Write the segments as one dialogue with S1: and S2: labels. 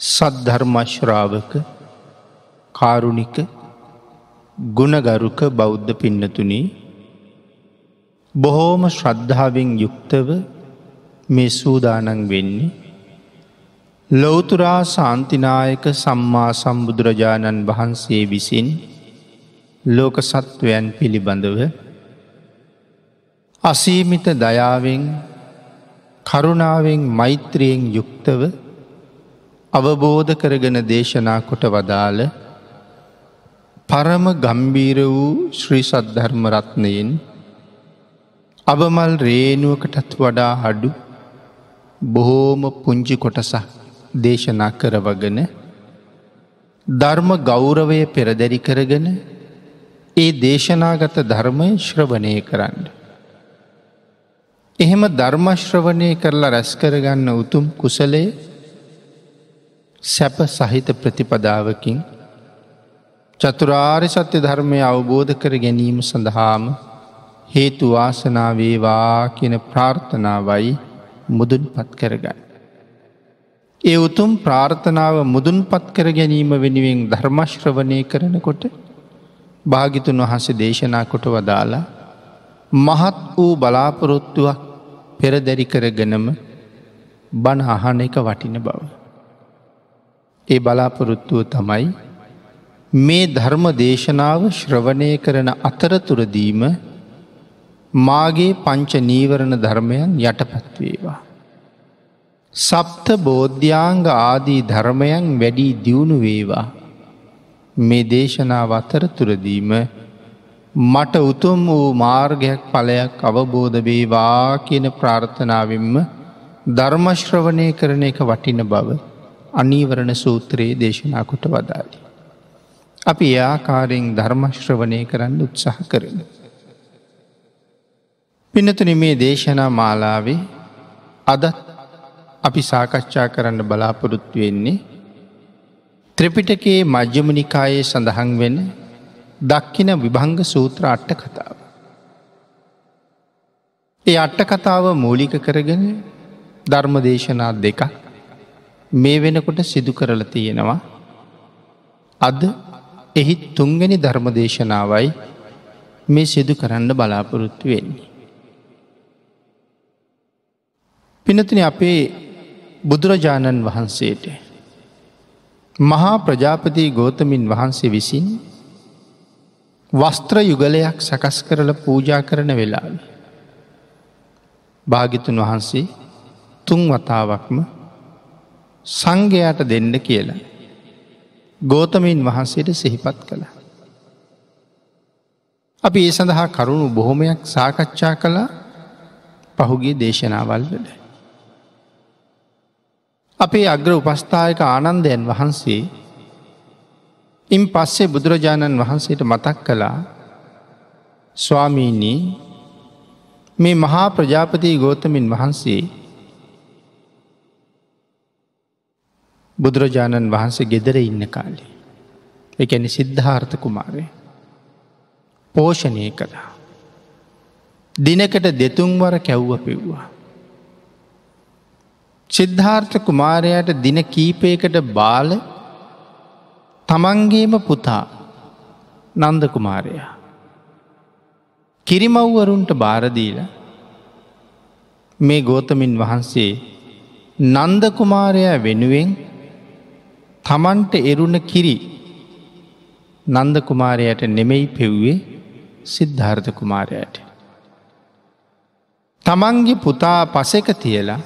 S1: සද්ධර්මශ්‍රාවක කාරුණික ගුණගරුක බෞද්ධ පින්නතුනී බොහෝම ශ්‍රද්ධාවෙන් යුක්තව මේ සූදානන් වෙන්නේ. ලොවතුරා සාන්තිනායක සම්මා සම්බුදුරජාණන් වහන්සේ විසින් ලෝක සත්වයන් පිළිබඳව අසීමිත දයාවෙන් කරුණාවෙන් මෛත්‍රියෙන් යුක්තව අවබෝධ කරගෙන දේශනා කොට වදාළ පරම ගම්බීර වූ ශ්‍රී සද්ධර්ම රත්නයෙන් අබමල් රේනුවකටත් වඩා අඩු බොහෝම පුංචි කොටසක් දේශනා කරවගෙන ධර්ම ගෞරවය පෙරදැරි කරගෙන ඒ දේශනාගත ධර්මය ශ්‍රවණය කරන්න. එහෙම ධර්මශ්‍රවණය කරලා රැස්කරගන්න උතුම් කුසලේ සැප සහිත ප්‍රතිපදාවකින් චතුරාර් සත්‍ය ධර්මය අවබෝධ කර ගැනීම සඳහාම හේතු වාසනාවේවා කියන ප්‍රාර්ථනාවයි මුදුන් පත් කරගන්න. ඒ උතුම් ප්‍රාර්ථනාව මුදුන් පත් කර ගැනීම වෙනුවෙන් ධර්මශ්‍රවනය කරනකොට භාගිතුන් වහස දේශනා කොට වදාලා මහත් වූ බලාපොරොත්තුවක් පෙරදැරි කරගෙනම බණ අහන එක වටින බව. ඒ බලාපොරොත්තුව තමයි මේ ධර්ම දේශනාව ශ්‍රවණය කරන අතරතුරදීම මාගේ පංච නීවරණ ධර්මයන් යටපත්වේවා. සප්ත බෝධ්‍යාංග ආදී ධර්මයන් වැඩී දියුණු වේවා. මේ දේශනාව අතරතුරදීම මට උතුම් වූ මාර්ගයක් පලයක් අවබෝධ වේවා කියන ප්‍රාර්ථනාවෙන්ම ධර්මශ්‍රවණය කරන එක වටින බව අනීවරණ සූත්‍රයේ දේශනා කොට වදාලි. අපි එයාකාරයෙන් ධර්මශ්‍රවනය කරන්න උත්සාහ කරන. පිනතුන මේ දේශනා මාලාවේ අදත් අපි සාකච්ඡා කරන්න බලාපොරොත්තු වෙන්නේ ත්‍රිපිටකයේ මජ්‍යමනිකායේ සඳහන් වෙන දක්කින විභංග සූත්‍ර අට්ට කතාව. ඒ අට්ට කතාව මූලික කරගෙන ධර්ම දේශනා දෙකක් මේ වෙනකොට සිදු කරල තියෙනවා අද එහි තුන්ගනි ධර්මදේශනාවයි මේ සිදු කරන්න බලාපොරොත්තු වෙන්නේ. පිනතින අපේ බුදුරජාණන් වහන්සේට මහා ප්‍රජාපති ගෝතමින් වහන්සේ විසින් වස්ත්‍ර යුගලයක් සකස් කරල පූජා කරන වෙලාල්. භාගිතුන් වහන්සේ තුන් වතාවක්ම සංඝයාට දෙන්න කියලා. ගෝතමීන් වහන්සේට සිහිපත් කළ. අපි ඒ සඳහා කරුණු බොහොමයක් සාකච්ඡා කළ පහුගේ දේශනාවල්වල. අපේ අග්‍ර උපස්ථායක ආනන්දයන් වහන්සේ ඉන් පස්සේ බුදුරජාණන් වහන්සේට මතක් කළා ස්වාමීනී මේ මහා ප්‍රජාපති ගෝතමින් වහන්සේ බුදුරජාණන් වහන්සේ ගෙදර ඉන්න කාලේ. එකැන සිද්ධාර්ථ කුමාරය. පෝෂණය කළා. දිනකට දෙතුන්වර කැව්ව පෙව්වා. සිද්ධාර්ථ කුමාරයට දින කීපයකට බාල තමන්ගේම පුතා නන්ද කුමාරයා. කිරිමව්වරුන්ට බාරදීල මේ ගෝතමින් වහන්සේ නන්ද කුමාරයා වෙනුවෙන් තමන්ට එරුණ කිරි නන්ද කුමාරයට නෙමෙයි පෙව්වේ සිද්ධාර්ථ කුමාරයට. තමන්ගේ පුතා පසෙක තියලා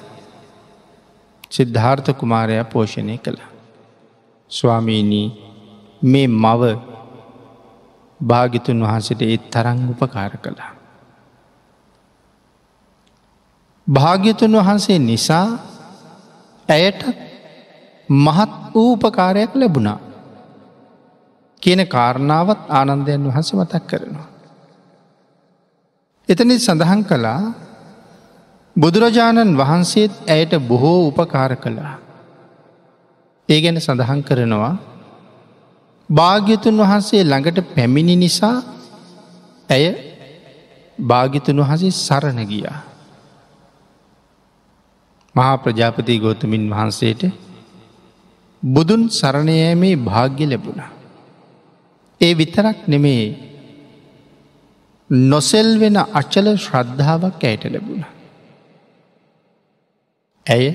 S1: සිද්ධාර්ථ කුමාරයා පෝෂණය කළ. ස්වාමීණී මේ මව භාගිතුන් වහන්සට ඒත් තරං උපකාර කළා. භාග්‍යතුන් වහන්සේ නිසා ඇයට මහත් ඌපකාරයක් ලැබුණා. කියන කාරණාවත් ආනන්දයන් වහන්ස මතක් කරනවා. එතනි සඳහන් කළා බුදුරජාණන් වහන්සේත් ඇයට බොහෝ උපකාර කළා. ඒ ගැන සඳහන් කරනවා භාග්‍යතුන් වහන්සේ ළඟට පැමිණි නිසා ඇය භාගිතුන් වහසේ සරණ ගියා. මහා ප්‍රජාපති ගෝතමින් වහන්සේට බුදුන් සරණයෑමේ භාග්‍ය ලැබුණ. ඒ විතරක් නෙමේ නොසෙල් වෙන අච්චල ශ්‍රද්ධාවක් ඇයට ලැබුණ. ඇය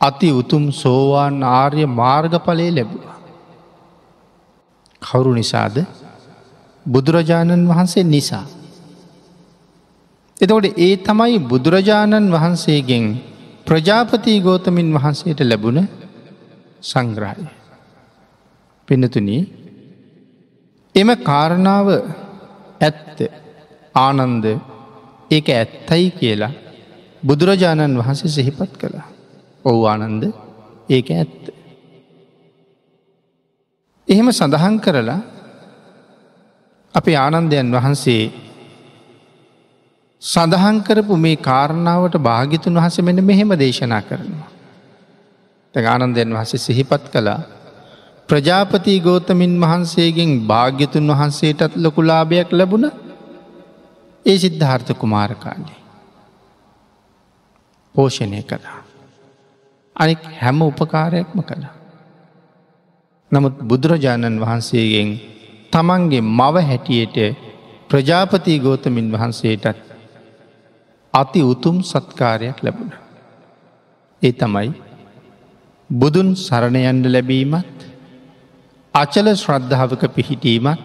S1: අති උතුම් සෝවාන් ආර්ය මාර්ගඵලය ලැබුවා. කවුරු නිසාද බුදුරජාණන් වහන්සේ නිසා. එතකොට ඒ තමයි බුදුරජාණන් වහන්සේගෙන් ප්‍රජාපති ගෝතමින් වහන්සේට ලැබුණ සංග්‍රහය. පිනතුන එම කාරණාව ඇත්ත ආනන්ද ඒක ඇත්තයි කියලා බුදුරජාණන් වහන්සේ සිහිපත් කළා. ඔවු ආනන්ද ඒක ඇත්ත. එහෙම සඳහන් කරලා අපි ආනන්දයන් වහන්සේ සඳහන් කරපු මේ කාරණාවට භාගිතුන් වහස මෙන මෙහෙම දේශනා කරනවා. ආනන්දයන් වහස සිහිපත් කළා ප්‍රජාපති ගෝතමින් වහන්සේගෙන් භාග්‍යතුන් වහන්සේටත් ලොකුලාභයක් ලැබුණ ඒ සිද්ධාර්ථ කුමාරකාණ්ඩේ. පෝෂණය කළා. අනික් හැම උපකාරයක්ම කළා. නමුත් බුදුරජාණන් වහන්සේගෙන් තමන්ගේ මව හැටියට ප්‍රජාපති ගෝතමින් වහන්සේටත් අති උතුම් සත්කාරයක් ලැබුණ. ඒ තමයි බුදුන් සරණයන්ඩ ලැබීමත් අචල ශ්‍රද්ධාවක පිහිටීමත්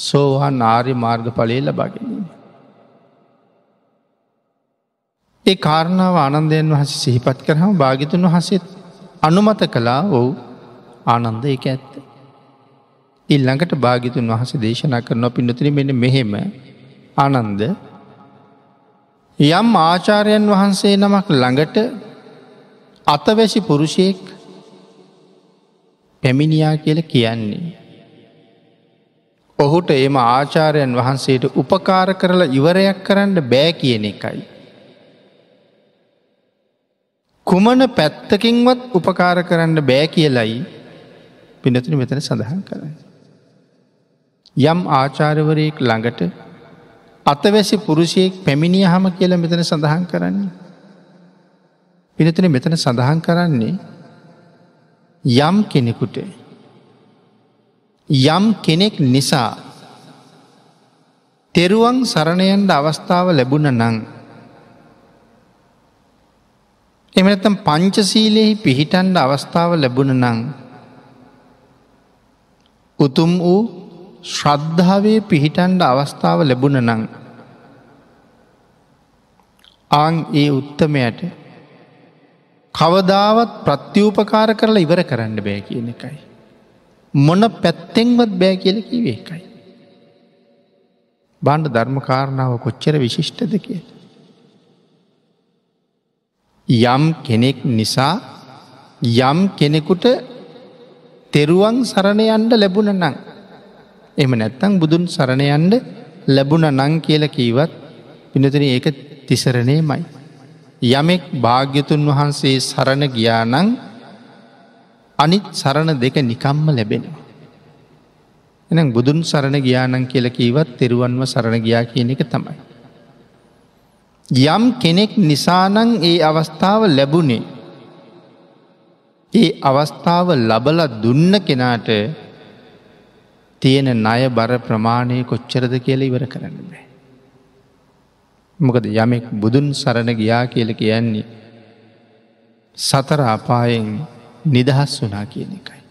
S1: සෝහන් ආර්ය මාර්ගඵලය ලබාගැනීම. ඒ කාරණාව ආනන්දයන් වහස සිහිපත් කරහම භාගිතුන් වහසෙත් අනුමත කලා ඔවු ආනන්ද එක ඇත්ත. ඉල්ළඟට භාගිතුන් වහස දේශනා කරන පින්නතින මෙන මෙහෙම ආනන්ද යම් ආචාරයන් වහන්සේ නමක් ළඟට අතවැසි පුරුෂයෙක් පැමිණියා කියල කියන්නේ. ඔහුට එම ආචාරයන් වහන්සේට උපකාර කරලා ඉවරයක් කරන්න බෑ කියන එකයි. කුමන පැත්තකින්වත් උපකාර කරන්න බෑ කියලයි පිනතුන මෙතන සඳහන් කරන්න. යම් ආචාරවරයෙක් ළඟට අතවැසි පුරුෂයෙක් පැමිණිය හම කියල මෙතන සඳහන් කරන්නේ. පිනතුන මෙතන සඳහන් කරන්නේ යම් කෙනෙකුට යම් කෙනෙක් නිසා තෙරුවන් සරණයන්ට අවස්ථාව ලැබුණ නං එමනතම් පංචසීලයෙහි පිහිටන්ඩ අවස්ථාව ලැබුණ නං උතුම් වූ ශ්‍රද්ධාවේ පිහිටන්ඩ අවස්ථාව ලැබුණ නං ආං ඒ උත්තමයට කවදාවත් ප්‍රත්‍යූපකාර කරලා ඉවර කරන්න බෑ කියන එකයි. මොන පැත්තෙන්වත් බෑ කියල කිවේ එකයි. බණ්ඩ ධර්මකාරණාව කොච්චර විශිෂ්ටද කියලා. යම් කෙනෙක් නිසා යම් කෙනෙකුට තෙරුවන් සරණයන්ට ලැබුණ නං. එම නැත්තං බුදුන් සරණයන්ට ලැබුණ නං කියල කීවත් පිනතන ඒක තිසරණය මයි. යමෙක් භාග්‍යතුන් වහන්සේ සරණ ගියානං අනිත් සරණ දෙක නිකම්ම ලැබෙනවා. එනම් බුදුන් සරණ ගියානන් කියල කීවත් තෙරුවන්ව සරණ ගියා කියන එක තමයි. යම් කෙනෙක් නිසානං ඒ අවස්ථාව ලැබුණේ. ඒ අවස්ථාව ලබල දුන්න කෙනාට තියෙන ණය බර ප්‍රමාණය කොච්චරද කියල ඉවර කරන්න බෑ. මොකද යමෙක් බුදුන් සරණ ගියා කියල කියන්නේ සතර අපායෙන් නිදහස් වනා කියන එකයි.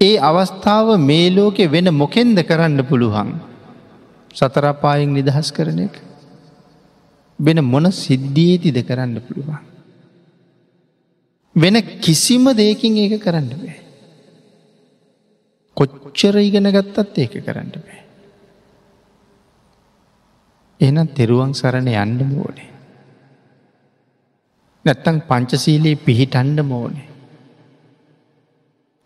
S1: ඒ අවස්ථාව මේ ලෝකෙ වෙන මොකෙන්ද කරන්න පුළුවන් සතරපායෙන් නිදහස් කරන එක. වෙන මොන සිද්ධියේතිද කරන්න පුළුවන්. වෙන කිසිම දෙයකින් ඒක කරන්න බෑ. කොච්චර ඉගෙන ගත්තත් ඒක කරන්න බෑ. එනම් තෙරුවන් සරණ යන්න මෝනේ. නැත්තං පංචසීලයේ පිහිටන්ඩ මෝනේ.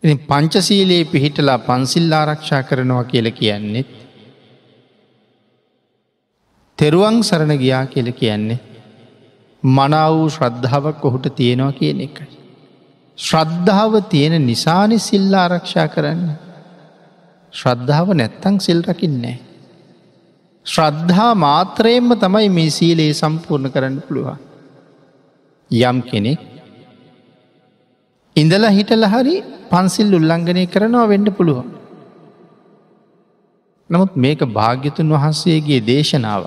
S1: ඉ පංචසීලයේ පිහිටලා පන්සිල් ආරක්ෂා කරනවා කියල කියන්නෙත්. තෙරුවන් සරණ ගියා කියල කියන්නේ. මනා වූ ශ්‍රද්ධාවක් ඔහුට තියෙනවා කියන එකයි. ශ්‍රද්ධාව තියෙන නිසානි සිල්ල ආරක්ෂා කරන්න. ශ්‍රද්ධාව නැත්තං සිල් රකින්නේ. ශ්‍රද්ධා මාත්‍රයෙන්ම තමයි මේ සීලයේ සම්පූර්ණ කරන්න පුළුවන්. යම් කෙනෙක් ඉඳලා හිටල හරි පන්සිල් උල්ලංඝනය කරනවා වෙන්න පුළුවන්. නමුත් මේක භාග්‍යතුන් වහන්සේගේ දේශනාව.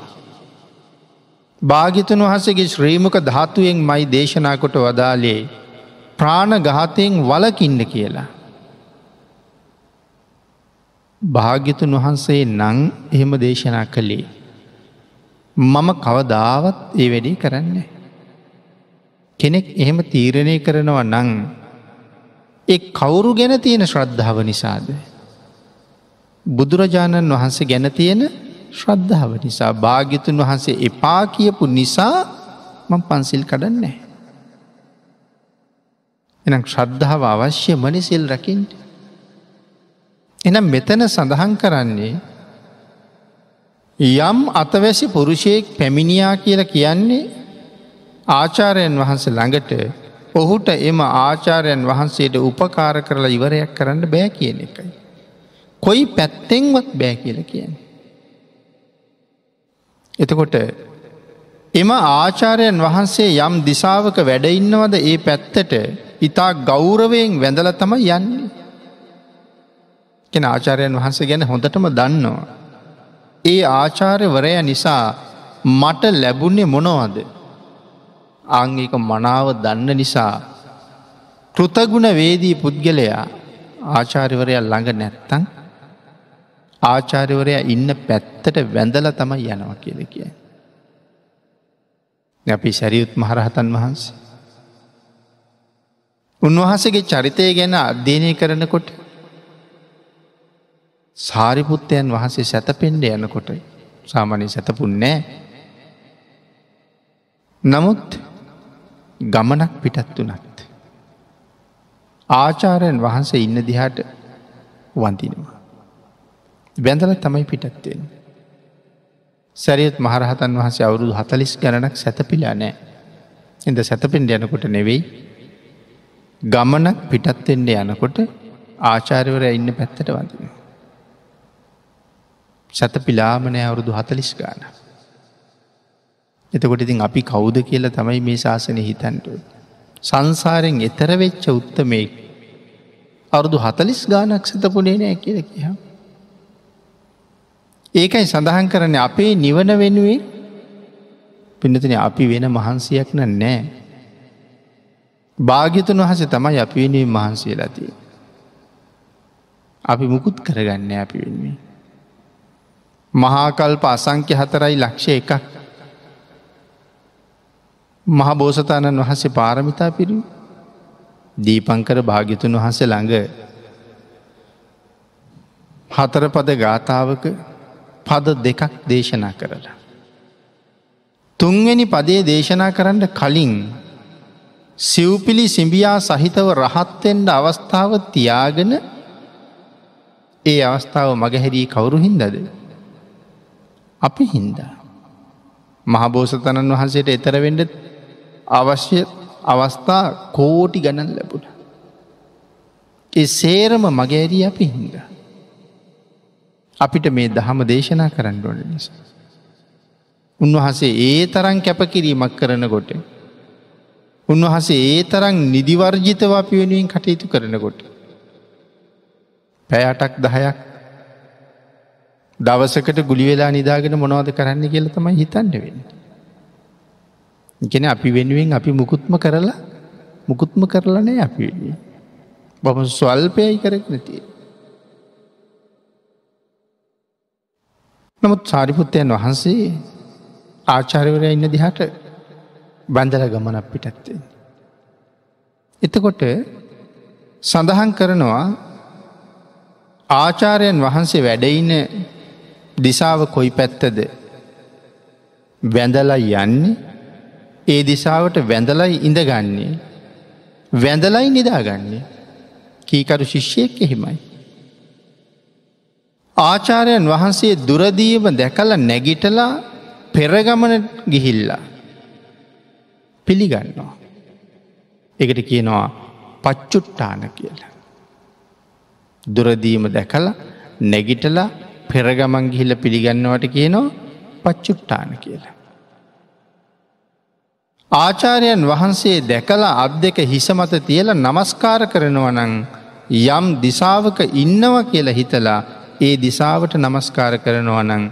S1: භාගිතුන් වහසගේ ශ්‍රීමක ධාතුවෙන් මයි දේශනා කොට වදාලේ ප්‍රාණ ගාතයෙන් වලකින්න කියලා. භාග්‍යතුන් වහන්සේ නං එහෙම දේශනා කළේ. මම කවදාවත් ඒ වැඩි කරන්නේ. කෙනෙක් එහෙම තීරණය කරනවා නං එ කවුරු ගැන තියෙන ශ්‍රද්ධාව නිසාද. බුදුරජාණන් වහන්සේ ගැන තියෙන ශ්‍රද්ධාව නිසා භාගිතුන් වහන්සේ එපා කියපු නිසා මං පන්සිල් කඩන්නේ. එනම් ශ්‍රද්ධාව අවශ්‍ය මනිසිල් රකින්ට. එනම් මෙතන සඳහන් කරන්නේ යම් අතවැසි පුරුෂයෙක් පැමිණියා කියලා කියන්නේ ආචාරයන් වහන්සේ ළඟට ඔහුට එම ආචාරයන් වහන්සේට උපකාර කරලා ඉවරයක් කරන්න බෑ කියන එකයි. කොයි පැත්තෙන්වත් බෑ කියල කියන්නේ. එතකොට එම ආචාරයන් වහන්සේ යම් දිසාවක වැඩඉන්නවද ඒ පැත්තට ඉතා ගෞරවයෙන් වැඳල තම යන්නේ. කෙන ආචාරයන් වහන්සේ ගැන හොඳටම දන්නවා. ඒ ආචාර්යවරය නිසා මට ලැබුණේ මොනවද. ආංගික මනාව දන්න නිසා කෘතගුණ වේදී පුද්ගලයා ආචාරිවරයා ළඟ නැත්තං ආචාර්යවරයා ඉන්න පැත්තට වැඳල තමයි යනවා කියල කිය. අපි සැරියුත් මහරහතන් වහන්සේ. උන්වහසගේ චරිතය ගැන අධ්‍යයනය කරනකොට සාරිපුත්තයන් වහන්සේ සැතපෙන්ඩ යනකොට සාමානය සැතපුන්නෑ. නමුත් ගමනක් පිටත් වනත්. ආචාරයන් වහන්සේ ඉන්න දිහාට වන්තිනවා. බැඳල තමයි පිටත්වෙන්. සැරියත් මහරහතන් වහසේ අවුරුදු හතලිස් ගණනක් සැතපිලා නෑ. එද සැතපෙන්ට යනකොට නෙවෙයි ගමනක් පිටත්වෙන්ඩ යනකොට ආචාරවර ඉන්න පැත්තට වඳන. සැත පිලාමනය අවුරුදු හතලිස් ගාන. එතකොට ඉතින් අපි කෞුද කියලා තමයි මේ ශාසනය හිතන්ටුව. සංසාරෙන් එතරවෙච්ච උත්තමේ අවුරුදු හතලිස් ගානක් සතපුනේ නෑ කියල කියහම්. ඒකයි සඳහන් කරන අපේ නිවන වෙනුවේ පිනතින අපි වෙන මහන්සියක් න නෑ. භාග්‍යතුන් වහස තමයි අපි වෙනුවෙන් මහන්සේ ලතිය. අපි මුකුත් කරගන්න අපි වෙන්නේ. මහාකල්ප අසංක්‍ය හතරයි ලක්ෂ එකක් මහා බෝසතාණන් වහන්සේ පාරමිතා පිරි දීපංකර භාගිතුන් වහන්සේ ළඟ හතරපද ගාථාවක පද දෙකක් දේශනා කරලා. තුන්වැනි පදේ දේශනා කරන්න කලින් සිව්පිලි සිඹියා සහිතව රහත්තෙන්ට අවස්ථාව තියාගෙන ඒ අවස්ථාව මගහැරී කවුරු හින්දද. අපි හින්දා. මහබෝසතණන් වහන්සේට එතරවෙඩ අවශ්‍ය අවස්ථා කෝටි ගණන් ලැබුණ. ඒ සේරම මගෑරී අපි හින්දා. අපිට මේ දහම දේශනා කරන්න ඕන නිසා. උන්වහසේ ඒ තරන් කැපකිරීමක් කරනකොට. උන්වහසේ ඒ තරං නිදිවර්ජිතව අපි වෙනුවෙන් කටයුතු කරනකොට. පැයටක් දහයක් දවසකට ගුලි වෙලා නිදාගෙන මොනවද කරන්න කියල තමයි හිතන්න වෙන්න. ගෙන අපි වෙනුවෙන් අපි මුකුත්ම කරලා මුකුත්ම කරලනේ අපි වෙන්නේ. බම ස්වල්පයයි කරක් නැතිේ. නමුත් සාරිපුත්තයන් වහන්සේ ආචාරවරය ඉන්න දිහට බන්දල ගමනක් පිටත්වෙන්. එතකොට සඳහන් කරනවා ආචාරයන් වහන්සේ වැඩඉන්න දිසාව කොයි පැත්තද වැඳලයි යන්නේ ඒ දිසාවට වැඳලයි ඉඳගන්නේ වැඳලයි නිදාගන්නේ කීකරු ශිෂ්‍යයෙක් එහෙමයි. ආචාරයන් වහන්සේ දුරදීම දැකල නැගිටලා පෙරගමන ගිහිල්ලා පිළිගන්නවා. එකට කියනවා පච්චුට්ටාන කියලා. දුරදීම දැකල නැගිටලා පෙරගමන් ගිහිල්ල පිළිගන්නවට කියනවා පච්චුට්ටාන කියලා. ආචාරයන් වහන්සේ දැකලා අත් දෙක හිසමත තියල නමස්කාර කරනවනං යම් දිසාවක ඉන්නව කියලා හිතලා ඒ දිසාවට නමස්කාර කරනවනං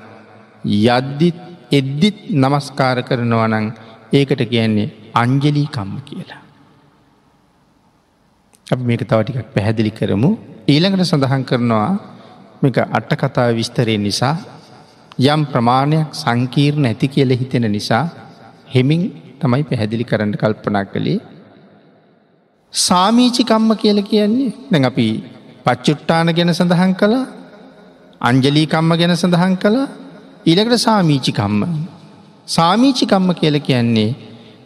S1: යද්දිත් එද්දිත් නමස්කාර කරනවනං ඒකට කියන්නේ අංජලී කම්ම කියලා. අප මේක තවටිකක් පැහැදිලි කරමු ඊළඟට සඳහන් කරනවා මේක අට්ට කතා විස්තරය නිසා යම් ප්‍රමාණයක් සංකීර්ණ ඇති කියල හිතෙන නිසා හෙමින් තමයි පැහැදිලි කරන්න කල්පනා කළේ සාමීචිකම්ම කියල කියන්නේ දැන් අපි පච්චුට්ටාන ගැන සඳහන් කළා අංජලීකම්ම ගැන සඳහන් කළා ඊළකට සාමීචිකම්ම සාමීචිකම්ම කියල කියන්නේ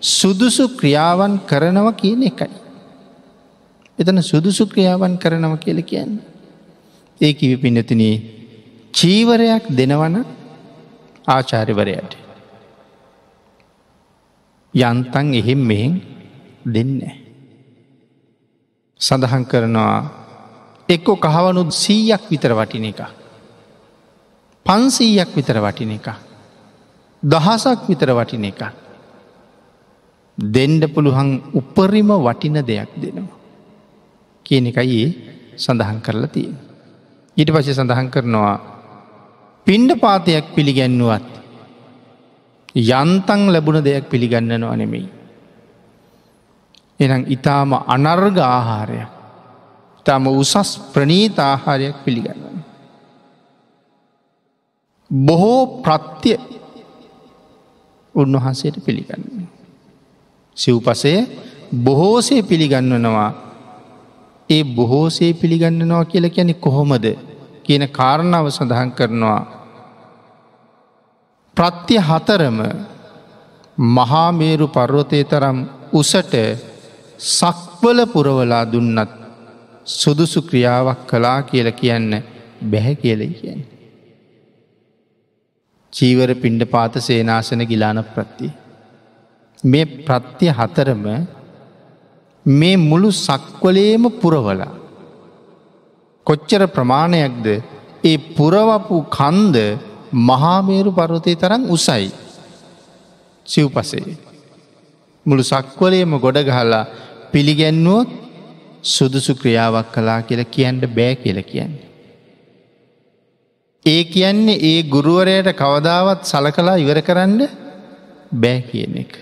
S1: සුදුසු ක්‍රියාවන් කරනව කියන එකයි. එතන සුදුසු ක්‍රියාවන් කරනව කියල කියන්න. ඒ කිවි පින්නතිනේ චීවරයක් දෙනවන ආචාරිවරයට. යන්තන් එහෙම් මෙහෙන් දෙන්න. සඳහන් කරනවා එක්කො කහවනුත් සීයක් විතර වටින එක. පන්සීයක් විතර වටින එක. දහසක් විතර වටින එක. දෙන්ඩ පුළුවන් උපරිම වටින දෙයක් දෙනවා. කියන එකයි ඒ සඳහන් කරලා තියෙන. ඊට පසේ සඳහන් කරනවා පින්ඩ පාතයක් පිළිගැන්නුවත් යන්තන් ලැබුණ දෙයක් පිළිගන්නනවා නෙමෙයි. එනම් ඉතාම අනර්ග ආහාරයක් තම උසස් ප්‍රනීත ආහාරයක් පිළිගන්න. බොහෝ ප්‍රත්‍ය උන්වහන්සේට පිළිගන්න. සිව්පසය බොහෝසේ පිළිගන්නනවා ඒ බොහෝසේ පිළිගන්නනවා කියල කියැනෙ කොහොමද කියන කාරණාව සඳහන් කරනවා. ප්‍රත්‍ය හතරම මහාමේරු පර්වතය තරම් උසට සක්වල පුරවලා දුන්නත් සුදුසු ක්‍රියාවක් කලා කියල කියන්න බැහැ කියලයි කියන්න. චීවර පිණ්ඩ පාත සේනාසන ගිලාන ප්‍රත්ති. මේ ප්‍රත්‍ය හතරම මේ මුළු සක්වලේම පුරවලා. කොච්චර ප්‍රමාණයක්ද ඒ පුරවපු කන්ද මහාමේරු පරවතය තරම් උසයි සිව්පසේ. මුළු සක්වලේම ගොඩ ගහලා පිළිගැන්නුවොත් සුදුසු ක්‍රියාවක් කලා කියලා කියන්න බෑ කියල කියන්නේ. ඒ කියන්නේ ඒ ගුරුවරයට කවදාවත් සලකලා ඉවර කරන්න බෑ කියන එක.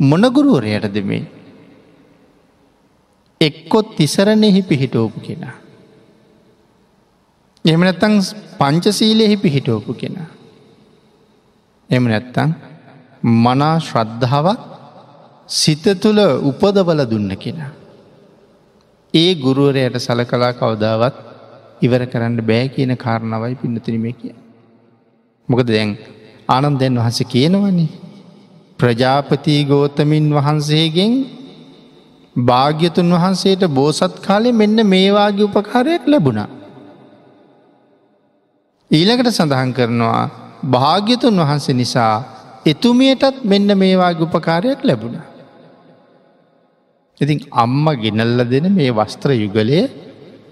S1: මොනගුරුවරයට දෙමේ. එක්කොත් තිසරණෙහි පිහිටෝපු කෙනා. එම නැත්තං පංචසීලයෙහි පිහිටෝපු කෙනා. එම නැත්තං මනා ශ්‍රද්ධාවක් සිත තුළ උපදබල දුන්න කෙනා. ඒ ගුරුවරයට සලකලා කවදාවත් ඉවර කරන්න බෑ කියන කාරණාවයි පින්නතිනීම කිය. මොකද දැන් ආනන්දයන් වහස කියනවන්නේ. ප්‍රජාපති ගෝතමින් වහන්සේගෙන් භාග්‍යතුන් වහන්සේට බෝසත් කාලය මෙන්න මේවාගේ උපකාරයක් ලැබුණා. ඊළකට සඳහන් කරනවා භාග්‍යතුන් වහන්සේ නිසා එතුමියටත් මෙන්න මේවාගේ උපකාරයක් ලැබුණා. ඉතින් අම්ම ගෙනල්ල දෙන මේ වස්ත්‍ර යුගලය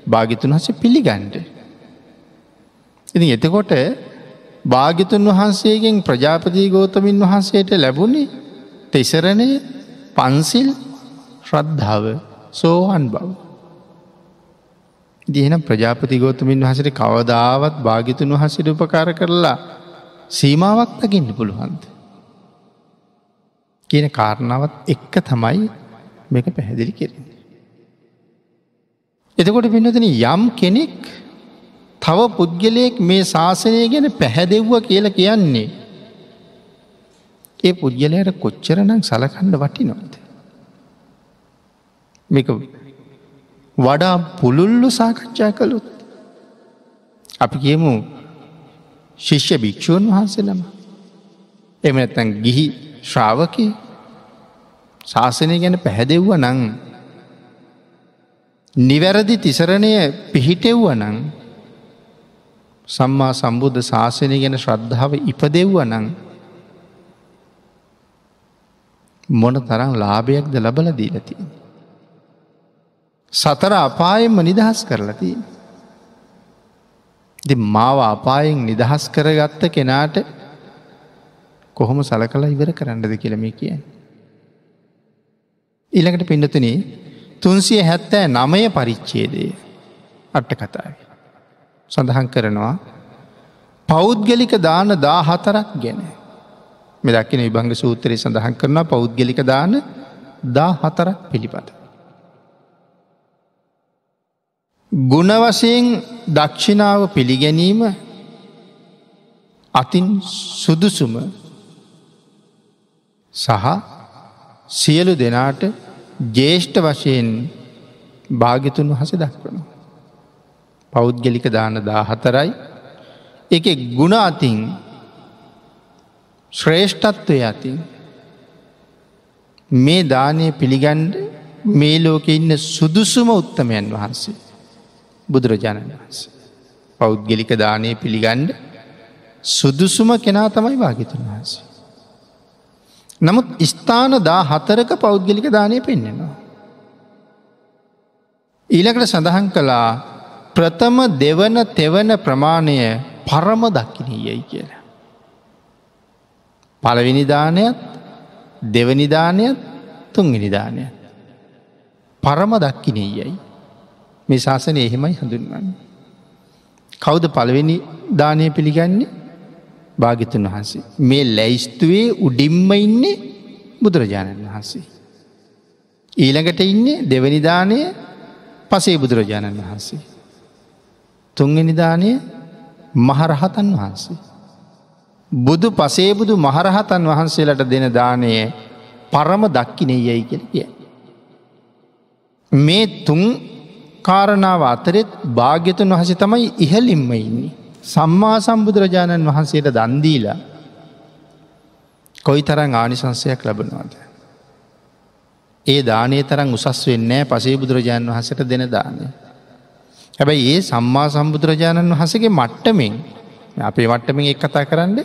S1: භාගිතුන් හස පිළිගන්ඩ. ඉතින් එතකොට භාගිතුන් වහන්සේගෙන් ප්‍රජාපති ගෝතමින් වහන්සේට ලැබුණේ තෙසරණය පන්සිල් ශ්‍රද්ධාව සෝහන් බව. දියන ප්‍රජාපති ගෝතමින් වහසට කවදාවත් භාගිතුන් වහසට උපකාර කරලා සීමාවක් දකින්න පුළුවන්ද. කියන කාරණාවත් එක්ක තමයි මේක පැහැදිලි කෙරෙන. එතකොට පින්නතන යම් කෙනෙක් තව පුද්ගලයෙක් මේ ශාසනය ගැන පැහැදෙව්ව කියල කියන්නේ. ඒ පුද්ගලයට කොච්චරනම් සලකණ්ඩ වටි නොද. මේක වඩා පුළුල්ලු සාකච්ඡා කළුත්. අපි කියමු ශිෂ්‍ය භික්‍ෂූන් වහන්සේලම එම නැත්තැන් ගිහි ශ්‍රාවකය ශාසනය ගැන පැහැදෙව්ව නං නිවැරදි තිසරණය පිහිටෙව්ව නං සම්මා සම්බුද්ධ ශාසනය ගැන ශ්‍රද්ධාව ඉපදෙව්ව නං මොන තරම් ලාභයක්ද ලබල දීලති. සතර අපායෙන්ම නිදහස් කරලති. දෙ මාව අපායෙන් නිදහස් කරගත්ත කෙනාට කොහොම සලකලා ඉවර කරන්නද කියලම කිය. ඊළඟට පිඩතුන තුන්සිය හැත්තෑ නමය පරිච්චේදය අට්ට කතාව. සඳහන් කරනවා පෞද්ගලික දාන දා හතරක් ගැන මෙදක්කින විභංග සූත්‍රය සඳහන් කරන පෞද්ගලික දාන දා හතරක් පිළිපට. ගුණවසයෙන් දක්ෂිනාව පිළිගැනීම අතින් සුදුසුම සහ සියලු දෙනාට ජේෂ්ඨ වශයෙන් භාගිතුන් වහස දක්වනවා. පෞද්ගලික දාන දා හතරයි එක ගුණ අතින් ශ්‍රේෂ්ඨත්වය අතින් මේ දානය පිළිගන්ඩ මේ ලෝක ඉන්න සුදුසුම උත්තමයන් වහන්සේ බුදුරජාණන් වහන්සේ. පෞද්ගලික දානය පිළිගණ්ඩ සුදුසුම කෙනා තමයි භාගිතුන් වහන්සේ. නමුත් ස්ථාන දා හතරක පෞද්ගලික දානය පෙන්නෙනවා. ඊළකට සඳහන් කළා ප්‍රථම දෙවන තෙවන ප්‍රමාණය පරම දක්කිනීයයි කියලා. පළවිනිධානයත් දෙවනිධානයත් තුන්ගනිධානය. පරම දක්කිනීයයි මේ ශාසනය එහෙමයි හඳුන්වන්න. කෞද පළවෙනි දානය පිළිගන්නේ භාගිතුන් වහන්සේ. මේ ලැයිස්තුවේ උඩිම්ම ඉන්නේ බුදුරජාණන් වහන්සේ. ඊළඟට ඉන්නේ දෙවනිධානය පසේ බුදුරජාණන් වහන්සේ. තුන්ගනිධානය මහරහතන් වහන්සේ. බුදු පසේබුදු මහරහතන් වහන්සේලට දෙන දානය පරම දක්කිනේ යැයි කෙන කිය. මේ තුන් කාරණාව අතරෙත් භාග්‍යතුන් වහස තමයි ඉහලින්ම ඉන්නේ. සම්මා සම්බුදුරජාණන් වහන්සේට දන්දීලා කොයි තරං ආනිසංසයක් ලබනවාද. ඒ දානය තරම් උසස් වෙන්නෑ පසේ බුදුරජාණන් වහසට දෙන දානය. හැබැයි ඒ සම්මා සම්බුදුරජාණන් වහසගේ මට්ටමින් අපේ මට්ටමින් එක් කතා කරන්න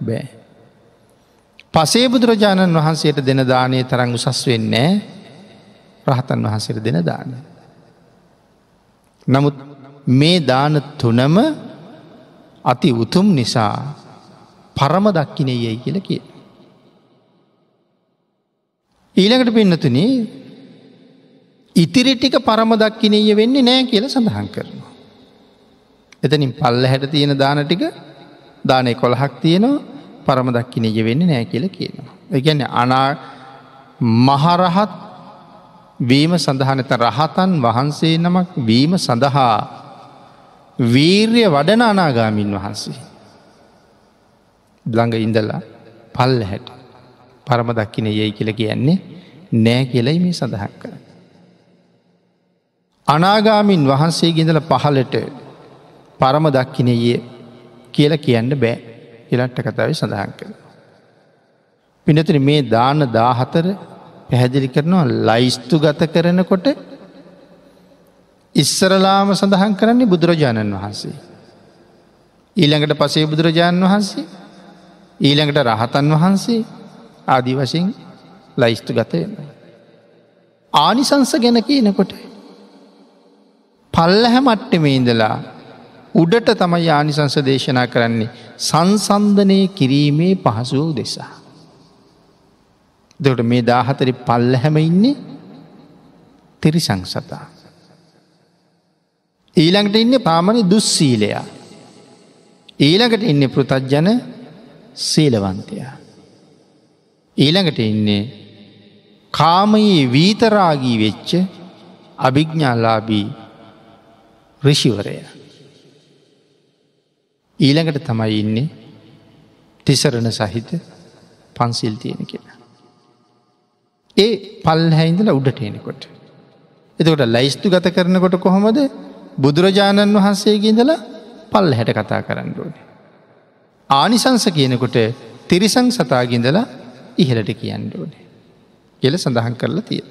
S1: බෑ. පසේ බුදුරජාණන් වහන්සේට දෙන දානය තරං උසස් වෙන්නේ රහතන් වහන්සේට දෙන දානය. නමුත් මේ දාන තුනම අති උතුම් නිසා පරම දක්කිනේ යයි කියල කිය. ඊළඟට පින්නතුන ඉතිරි ටික පරම දක්කිනය වෙන්නේ නෑ කියල සඳහන් කරනවා. එතනින් පල්ල හැට තියෙන දාන ටික දානය කොළහක් තියෙනවා පරම දක්කිනය වෙන්නේ නෑ කියල කියනවා. එකන්න අනා මහරහත් වීම සඳහනත රහතන් වහන්සේ නමක් වීම සඳහා වීර්ය වඩන අනාගාමින් වහන්සේ. ළඟ ඉඳලා පල්ල හැට පරම දක්කින යයි කියල කියන්නේ නෑ කියලයි මේ සඳහන් කර. අනාගාමින් වහන්සේ ගිඳල පහලට පරම දක්කිනයේ කියල කියන්න බෑ ඉලට්ට කතාව සඳහන් කර. පිනතුන මේ දාන දාහතර පැහැදිලි කරනවා ලයිස්තු ගත කරනකොට ඉස්සරලාම සඳහන් කරන්නේ බුදුරජාණන් වහන්සේ. ඊළඟට පසේ බුදුරජාණන් වහන්සේ ඊළඟට රහතන් වහන්සේ ආදී වශයෙන් ලයිස්තු ගතයන. ආනිසංස ගැන කියනකොට පල්ලහැ මට්ටමේ ඉඳලා උඩට තමයි ආනිසංස දේශනා කරන්නේ සංසන්ධනය කිරීමේ පහසු දෙසා. දට මේ දාහතරි පල්ල හැම ඉන්නේ තිරිසං සතා. ඊළඟට ඉන්න පාමණ දුස්සීලයා. ඊළඟට ඉන්න පෘතජ්ජන සීලවන්තයා. ඊළඟට ඉන්නේ කාමයේ වීතරාගී වෙච්ච අභිග්ඥාලාබී රිෂිවරය. ඊළඟට තමයි ඉන්නේ තිසරණ සහිත පන්සිල් තියෙන කියලා. ඒ පල් හැයින්දල උඩට එනකොට. එතකොට ලැයිස්තු ගත කරනකොට කොහොමද බුදුරජාණන් වහන්සේගේ ඉඳලා පල් හැට කතා කරන්න ඕනේ. ආනිසංස කියනකොට තිරිසං සතාගින්දලා ඉහලට කියන්න ඕනේ. කියල සඳහන් කරලා තිය.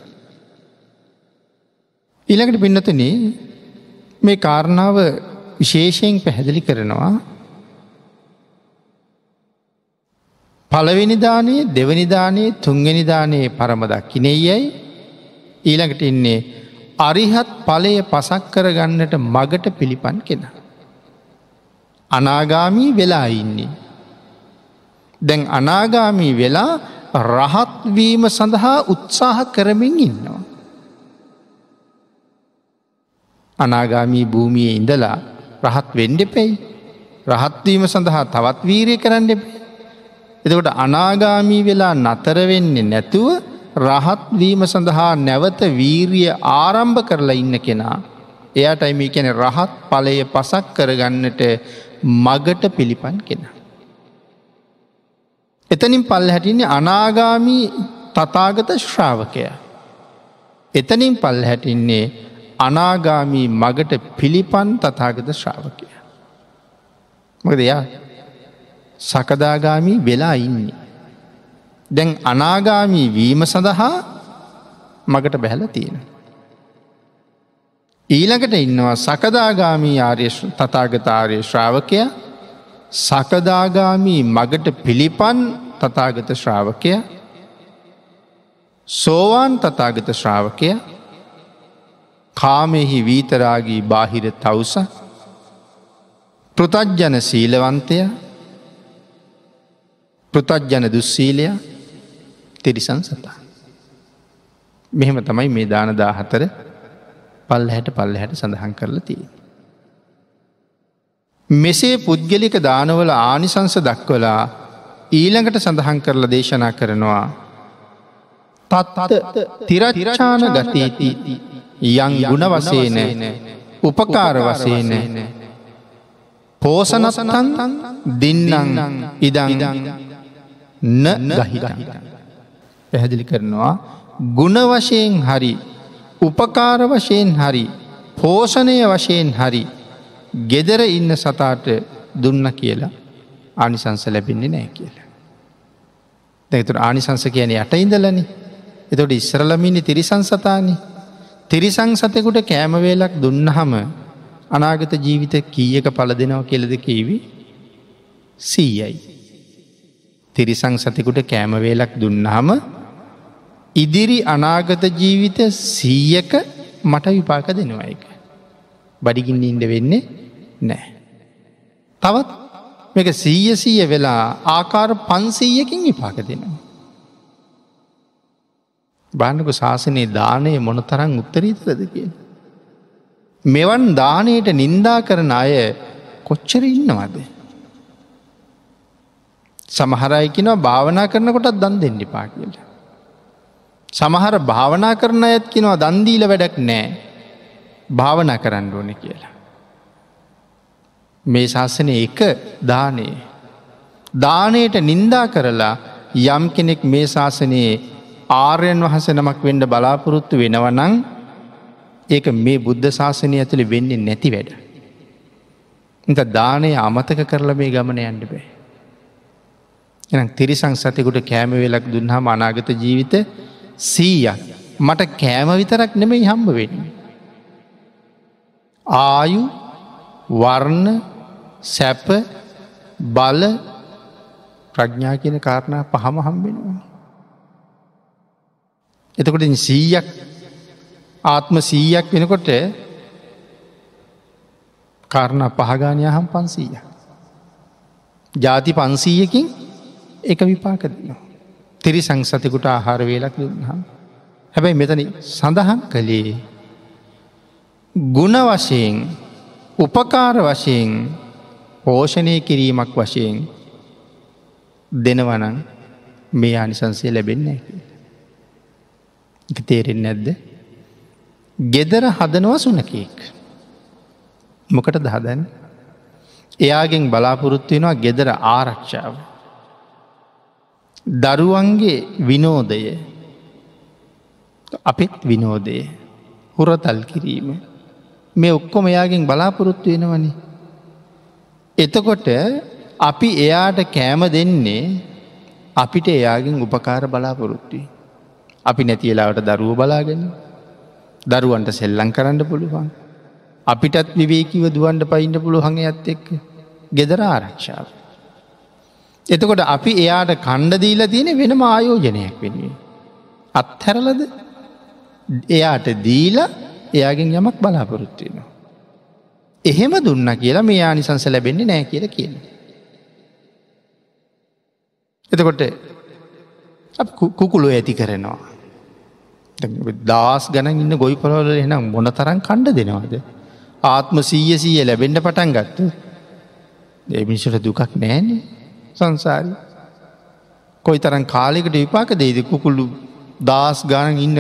S1: ඊළඟට පින්නතන මේ කාරණාව විශේෂයෙන් පැහැදිලි කරනවා පළවෙනිධානයේ දෙවනිධානයේ තුන්ගනිධානයේ පරමදක්කිනෙයයි ඊළඟට ඉන්නේ අරිහත් පලය පසක් කරගන්නට මගට පිළිපන් කෙන. අනාගාමී වෙලා ඉන්නේ. දැන් අනාගාමී වෙලා රහත්වීම සඳහා උත්සාහ කරමින් ඉන්නවා. අනාගාමී භූමිය ඉඳලා රහත් වෙන්ඩෙපෙයි රහත්වීම සඳහා තවත් වීරය කරන්න එපේ. එතකොට අනාගාමී වෙලා නතරවෙන්නේ නැතුව රහත්වීම සඳහා නැවත වීරිය ආරම්භ කරලා ඉන්න කෙනා. එයාට අයිමි කැන රහත් පලය පසක් කරගන්නට මගට පිළිපන් කෙනා. එතනින් පල් හැටින්නේ අනාගාමී තතාගත ශ්‍රාවකය. එතනින් පල් හැටින්නේ අනාගාමී මගට පිළිපන් තතාගත ශ්‍රාවකය. මොකද එයා සකදාගාමී වෙලා ඉන්නේ. දැන් අනාගාමී වීම සඳහා මගට බැහල තියෙන. ඊළඟට ඉන්නවා සකදාගාමී ආර්ය තතාගතාරය ශ්‍රාවකය සකදාගාමී මගට පිළිපන් තතාගත ශ්‍රාවකය සෝවාන් තතාගත ශ්‍රාවකය කාමෙහි වීතරාගී බාහිර තවුස පෘතජ්ජන සීලවන්තය පෘතජ්ජන දුස්සීලය තිරිසන් සතා. මෙහෙම තමයි මේ දානදා හතර පල් හැට පල්ල හැට සඳහන් කරලා තිය. මෙසේ පුද්ගලික දානවල ආනිසංස දක්වලා ඊළඟට සඳහන් කරලා දේශනා කරනවා තත් තිරචාන ගතීති යං ගුණ වසේන උපකාර වසේන පෝසනසනන් දින්නං ඉදං න ගහි පැහැදිලි කරනවා ගුණ වශයෙන් හරි උපකාර වශයෙන් හරි පෝෂණය වශයෙන් හරි ගෙදර ඉන්න සතාට දුන්න කියලා ආනිසංස ලැබෙන්නේ නෑ කියලා. දැතුර ආනිසංස කියන යට ඉඳලනි එතොට ඉස්සරලමිනි තිරිසං සතානි තිරිසං සතෙකුට කෑමවේලක් දුන්නහම අනාගත ජීවිත කීයක පල දෙනව කෙලෙද කීවි සීයයි. තිරිසං සතෙකුට කෑමවේලක් දුන්නහම ඉදිරි අනාගත ජීවිත සීයක මට විපාක දෙනවා එක. බඩිගින්න ඉන්ඩ වෙන්නේ නෑ. තවත් මේක සීය සීය වෙලා ආකාර පන්සීයකින් විපාක දෙනවා. බාන්නක ශාසනයේ දානය මොන තරං උත්තරීතරද කිය. මෙවන් දානයට නින්දා කරන අය කොච්චර ඉන්නවද. සමහරයිකිනවා භාවනා කරනකොටත් දන් දෙන්න පා කියලා. සමහර භාවනා කරන ඇත් කිනවා දන්දීල වැඩක් නෑ භාවනා කරන්න ඕන කියලා. මේ ශාසනය එක දානයේ. දානයට නින්දා කරලා යම් කෙනෙක් මේ ශාසනයේ ආර්යන් වහස නමක් වෙන්ඩ බලාපොරොත්තු වෙනවනං ඒක මේ බුද්ධ ශාසනය ඇතුළි වෙන්නේ නැති වැඩ. එත දානය අමතක කරලා මේ ගමන යන්න බෑ. එනම් තිරිසං සතෙකුට කෑම වෙලක් දුන්හම අනාගත ජීවිත සීයක් මට කෑම විතරක් නෙමෙයි හම්බ වෙන්නේ. ආයු වර්ණ සැප බල ප්‍රඥා කියන කාරණා පහම හම්බෙනවා. එතකොට සීයක් ආත්ම සීයක් වෙනකොට කාරණ පහගානය හම් පන්සීය. ජාති පන්සීයකින් එක විපාක දෙනවා. තිරි සංසතකුට ආහාර වේලක් දුන්හම්. හැබැයි මෙතන සඳහන් කළේ ගුණ වශයෙන් උපකාර වශයෙන් පෝෂණය කිරීමක් වශයෙන් දෙනවනං මේ අනිසන්සේ ලැබෙන්නේ තේරෙන් නැද්ද? ගෙදර හදනවා සුනකෙක්. මොකට දහදැන් එයාගෙන් බලාපොරොත්තු වෙනවා ගෙදර ආරක්ෂාව. දරුවන්ගේ විනෝදය අපිත් විනෝදය හුරතල් කිරීම මේ ඔක්කොම එයාගෙන් බලාපොරොත්තු වෙනවනි. එතකොට අපි එයාට කෑම දෙන්නේ අපිට එයාගෙන් උපකාර බලාපොරොත්තුයි. අපි නැතිලාවට දරුව බලාගෙන දරුවන්ට සෙල්ලං කරන්න පුළුවන්. අපිටත් විවේකිව දුවන්ට පයින්ට පුළුහඟ ඇත් එක්ක ගෙදර ආරක්ෂාව. එතකොට අපි එයාට කණ්ඩදීල තියෙන වෙනම ආයෝජනයක් වෙනුවේ. අත්හැරලද එයාට දීල එයාගෙන් යමක් බලාපොරොත්තුවෙනවා. එහෙම දුන්න කියලා මේ ආනිසංස ලැබෙන්නේ නෑ කියල කියන. එතකොට කුකුළු ඇති කරනවා. දස් ගන ඉන්න ගොයි පොලවල එනම් මොන තරන් කණ්ඩ දෙනවාද. ආත්ම සීය සීය ලැබෙන්ඩ පටන් ගත්ත. දෙමිනිසට දුකක් නෑන සංසාරි. කොයි තරන් කාලෙකට විපාක දෙයිද කුකුල්ලු දස් ගාන ඉන්න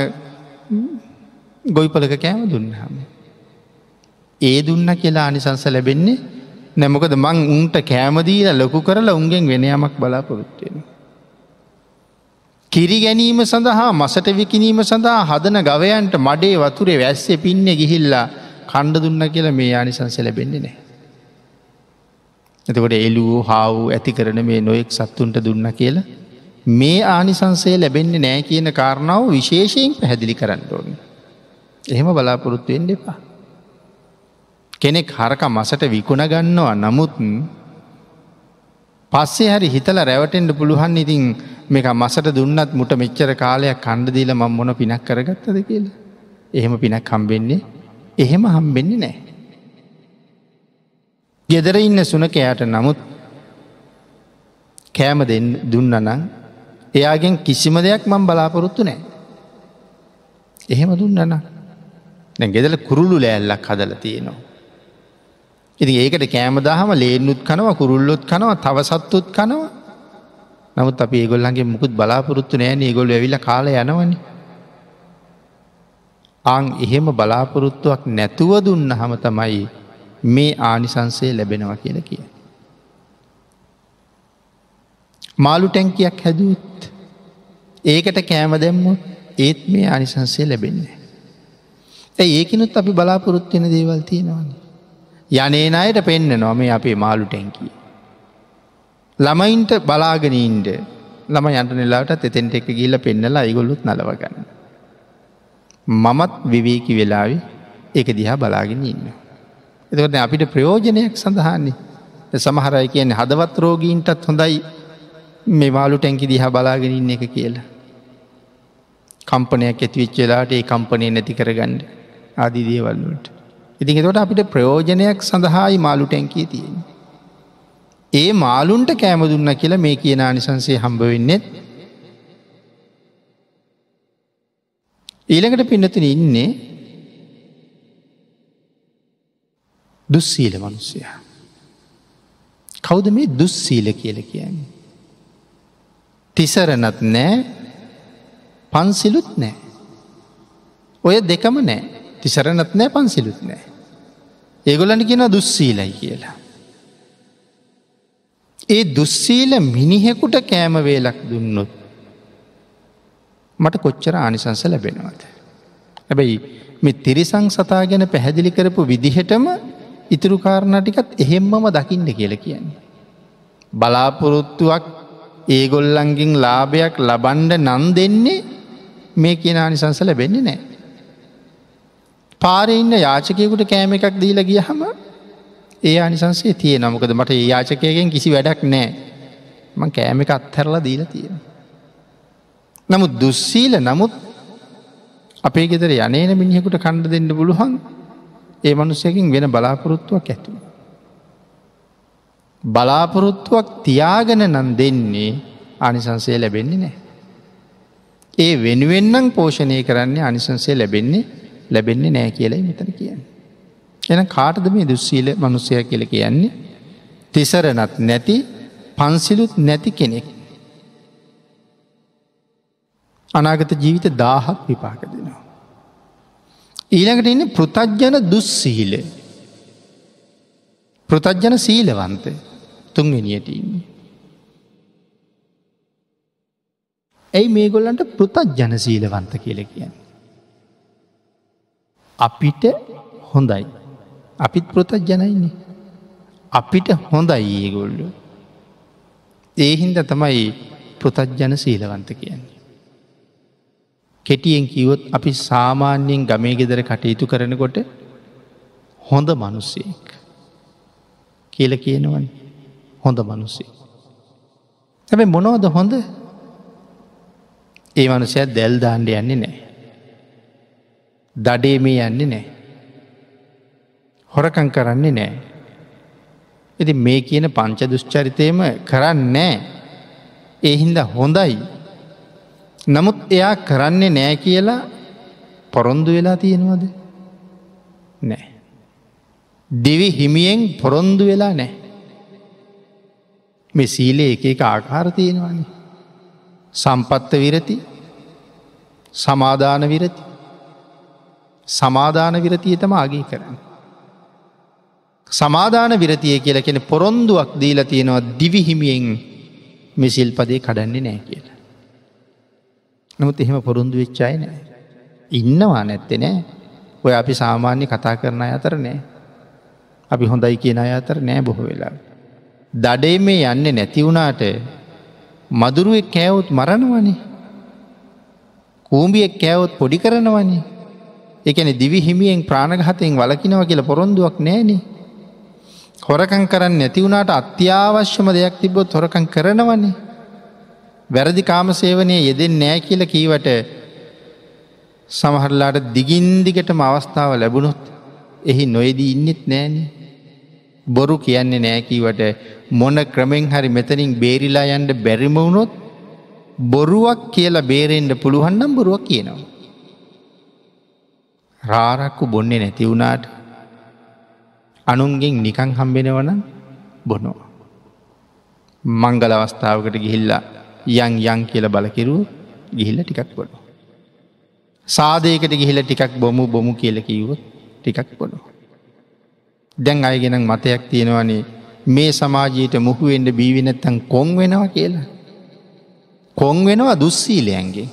S1: ගොයිපලක කෑම දුන්නහම. ඒ දුන්න කියලා අනිසංස ලැබෙන්නේ නැමකද මං උන්ට කෑමදීල ලොකු කරලා උන්ගෙන් වෙනයමක් බලාපොරොත්වෙන. කිරි ගැනීම සඳහා මසට විකිනීම සඳහා හදන ගවයන්ට මඩේ වතුරේ වැස්සේ පින්න ගිහිල්ලා කණ්ඩ දුන්න කියලා මේ ආනිසංස ලැබෙන්නේ නෑ. එතකොට එලූ හාවූ ඇති කරන මේ නොයෙක් සත්තුන්ට දුන්න කියලා මේ ආනිසංසය ලැබෙන්නේ නෑ කියන කාරණාව විශේෂයෙන් පැහැදිලි කරන්න ඕන. එහෙම බලාපොරොත්තුවෙන් දෙපා. කෙනෙක් හරක මසට විකුණ ගන්නවා නමුත් පස්සේ හරි හිතල රැවටෙන්ට පුළුවන් ඉතින් මේක මසට දුන්නත් මුට මෙච්චර කාලයක් කණ්ඩදීල මං මොන පිනක් කරගත්තද කියලා. එහෙම පිනක් හම්බෙන්නේ එහෙම හම්බෙන්නේ නෑ. ගෙදර ඉන්න සුනකයාට නමුත් කෑම දුන්නනං එයාගෙන් කිසිම දෙයක් මං බලාපොරොත්තු නෑ. එහෙම දුන්නන දැ ගෙදල කුරුල්ලු ලෑල්ලක් හදල තියෙනවා. ඉති ඒකට කෑම දහම ලේනුත් කනව කුරුල්ලොත් කනව තවසත්තුත් කනවා නමුත් අපි ඒගොල්ලන්ගේ මුකුත් බලාපොරොත්තු නෑන ඒගොල් ඇවිල කාල යනවන. අං එහෙම බලාපොරොත්තුවක් නැතුව දුන්න හම තමයි මේ ආනිසන්සේ ලැබෙනවා කියල කිය. මාලු ටැංකියක් හැදුවත් ඒකට කෑම දැම්මුත් ඒත් මේ ආනිසන්සේ ලැබෙන්නේ. ඇ ඒකනුත් අපි බලාපොරොත්වෙන දේවල් තියෙනවාන. යනේන අයට පෙන්න්න නොම අපේ මාලු ටැංකිය. ළමයින්ට බලාගෙනීන්ට ළම යන්ට නිලාට එතෙන්ට එක ගිල්ල පෙන්නලා ඉගොල්ලුත් නලවගන්න. මමත් විවේකි වෙලාවි එක දිහා බලාගෙන ඉන්න. එතකට අපිට ප්‍රයෝජනයක් සඳහන්නේ සමහරයි කියන හදවත් රෝගීන්ටත් හොඳයි මෙවාලු ටැන්කි දිහා බලාගෙන ඉන්න එක කියලා. කම්පනයක් ඇතිවිච්චලාට ඒ කම්පනය නැති කරගන්න ආදිදේවල්ලට. ඉතින් එතොට අපිට ප්‍රයෝජනයක් සඳහායි මාලු ටැන්කී තියෙන. ඒ මාලුන්ට කෑම දුන්න කියලා මේ කියන අනිසන්සේ හම්බ වෙන්නෙත් ඊළඟට පින්නතින ඉන්නේ දුස්සීල මනුස්සය. කෞද මේ දුස්සීල කියල කියන්නේ. තිසරනත් නෑ පන්සිලුත් නෑ. ඔය දෙකම නෑ තිසරනත් නෑ පන්සිලුත් නෑ. ඒගොලට කියෙන දුස්සීලයි කියලා. ඒ දුස්සීල මිනිහෙකුට කෑම වේලක් දුන්නොත් මට කොච්චර ආනිසංස ලැබෙනවාද. හැබැයි මෙ තිරිසං සතා ගැන පැහැදිලි කරපු විදිහටම ඉතුරු කාරණටිකත් එහෙම්මම දකින්න කියල කියන්නේ. බලාපොරොත්තුවක් ඒගොල්ලන්ගින් ලාභයක් ලබන්ඩ නන් දෙන්නේ මේ කියන ආනිසංස ලැබෙන්නේ නෑ. පාර ඉන්න යාචකයකුට කෑම එකක් දීල ගිය හම ඒ අනිසන්සේ තිය නමකද මට ඒ යාචකයගෙන් කිසි වැඩක් නෑ මං කෑම එක අත්හැරලා දීල තියෙන. නමුත් දුස්සීල නමුත් අපේ ගෙදර යනේන මිනිහෙකුට කණ්ඩ දෙන්න පුළුවන් ඒ මනුස්සයකින් වෙන බලාපොරොත්තුවක් ඇතු. බලාපොරොත්තුවක් තියාගෙන නම් දෙන්නේ අනිසංසය ලැබෙන්නේ නෑ. ඒ වෙනුවෙන්නම් පෝෂණය කරන්නේ අනිසංසය ලැබෙන්නේ ලැබෙන්නේ නෑ කියලයි මෙතන කියන්න. එන කාටද මේ දුස්සීල මනුස්සය කියල කියන්නේ තිසරනත් නැති පන්සිලුත් නැති කෙනෙක්. අනාගත ජීවිත දාහක් විපාක දෙනවා. ඊළඟට ඉන්න පෘතජ්ජන දුස්සීල පෘතජ්ජන සීලවන්ත තුන්වෙනියට ඉන්නේ. ඇයි මේගොල්ලන්ට පෘතජ්ජන සීලවන්ත කියල කියන්න. අපිට හොඳයි. අපිත් පෘතජ්ජනයින්නේ. අපිට හොඳයි ඒගොල්ල. ඒහින්ද තමයි පෘතජ්ජන සීලවන්ත කියන්නේ. කෙටියෙන් කිවොත් අපි සාමාන්‍යයෙන් ගමේ ගෙදර කටයුතු කරනකොට හොඳ මනුස්සයෙක් කියල කියනවන හොඳ මනුස්සේ. හැබ මොනෝද හොඳ ඒ මනුසය දැල් දාණ්ඩ යන්නේ නෑ. දඩේ මේ යන්නේ නෑ. හොරකං කරන්නේ නෑ. ඉති මේ කියන පංච දුෂ්චරිතයම කරන්න නෑ. එහින්ද හොඳයි. නමුත් එයා කරන්නේ නෑ කියලා පොරොන්දු වෙලා තියෙනවද නෑ. දෙවි හිමියෙන් පොරොන්දු වෙලා නෑ. මේ සීලේ එක එක ආකාර තියෙනවානි. සම්පත්ත විරති සමාධාන විරති සමාධාන විරතිය තම අගේ කරන්න. සමාධාන විරතිය කියලා කෙන පොරොන්දුවක් දීල තියෙනවා දිවිහිමියෙන් මෙසිල් පදේ කඩන්නේ නෑ කියලා. නමුත් එහෙම පොරොන්දු වෙච්චාය නෑ. ඉන්නවා නැත්තෙ නෑ ඔය අපි සාමාන්‍ය කතා කරන අතර නෑ. අපි හොඳයි කියන අය අතර නෑ බොහෝ වෙලා. දඩේ මේ යන්නේ නැතිවුණාට මදුරුවෙක් කෑවුත් මරණවනේ. කූම්බියෙක් කෑවොත් පොඩි කරනවනේ. එකන දිවි හිමියෙන් ප්‍රාණගහතයෙන් වලකිනව කියල පොරොන්දුවක් නෑනේ. හොරකං කරන්න නැතිවුණට අත්‍යවශ්‍යම දෙයක් තිබොත් හොරකං කරනවන්නේ. වැරදි කාමසේවනය යෙදෙන් නෑ කියල කීවට සමහරලාට දිගින්දිගටම අවස්ථාව ලැබුණොත් එහි නොයදී ඉන්නෙත් නෑනේ. බොරු කියන්නේ නෑකීවට මොන ක්‍රමෙන් හරි මෙතනින් බේරිලා යන්ට බැරිමවුණොත් බොරුවක් කියලා බේරෙන්ට පුළුවන්නම් බොරුවක් කියනවා. රාරක්කු බොන්නේ නැති වුණාට අනුන්ගෙන් නිකං හම්බෙනවන බොනවා. මංගල අවස්ථාවකට ගිහිල්ලා යං යං කියල බලකිරුව ගිහිල්ල ටිකක් බොනු. සාදයකට ගිහිල ටිකක් බොමු බොමු කියල කිව්වොත් ටිකක් බොනු. දැන් අයගෙනක් මතයක් තියෙනවනේ මේ සමාජයට මුහුවෙන්ට බීවිනැත්තන් කොන් වෙනවා කියලා. කොන් වෙනවා දුස්සීලයන්ගේ.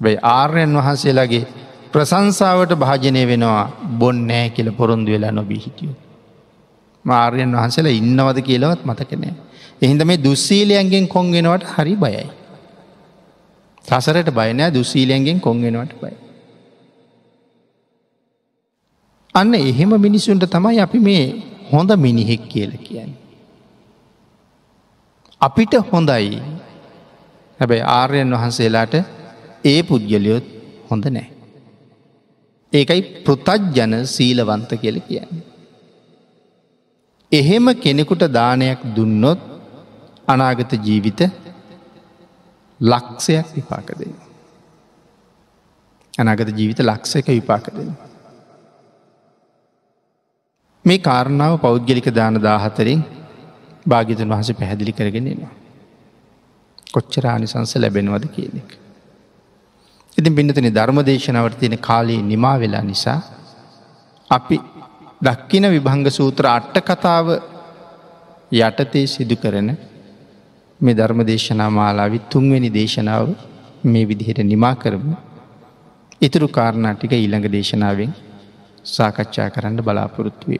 S1: බයි ආර්යන් වහන්සේලාගේ ප්‍රසංසාවට භාජනය වෙනවා බොන් නෑ කියල පොරොන්දු වෙලා නොබී හිටියෝ. මාර්යන් වහන්සේලා ඉන්නවද කියලවත් මතකනෑ. එහින්ද මේ දුස්සීලයන්ගෙන් කොන්ගෙනවට හරි බයයි. සසරට බයනෑ දුස්සීලයන්ගෙන් කොන්ගෙනවට බයි. අන්න එහෙම මිනිසුන්ට තමයි අපි මේ හොඳ මිනිහෙක් කියල කියන්න. අපිට හොඳයි හැබැයි ආර්යන් වහන්සේලාට ඒ පුද්ගලයොත් හොඳ නෑ. ඒකයි පෘතජ්ජන සීලවන්ත කියල කියන්නේ. එහෙම කෙනෙකුට දානයක් දුන්නොත් අනාගත ජීවිත ලක්ෂයක් විපාක දෙන. අනාගත ජීවිත ලක්ෂයක විපාක දෙන. මේ කාරණාව පෞද්ගලික දාන දාහතරෙන් භාගිතන් වහස පැහැදිලි කරගෙනෙනවා. කොච්චර ආනිසංස ලැබෙනවද කියන එක. ඉතින් පින්නතන ධර්මදේශනවට තියෙන කාලයේ නිමා වෙලා නිසා අපි දක්කින විභංග සූත්‍ර අට්ට කතාව යටතේ සිදු කරන මේ ධර්ම දේශනා මාලාවි තුන්වැනි දේශනාව මේ විදිහට නිමා කරමු. ඉතුරු කාරණාටික ඊළඟ දේශනාවෙන් සාකච්ඡා කරන්න බලාපොරොත්තුවේ.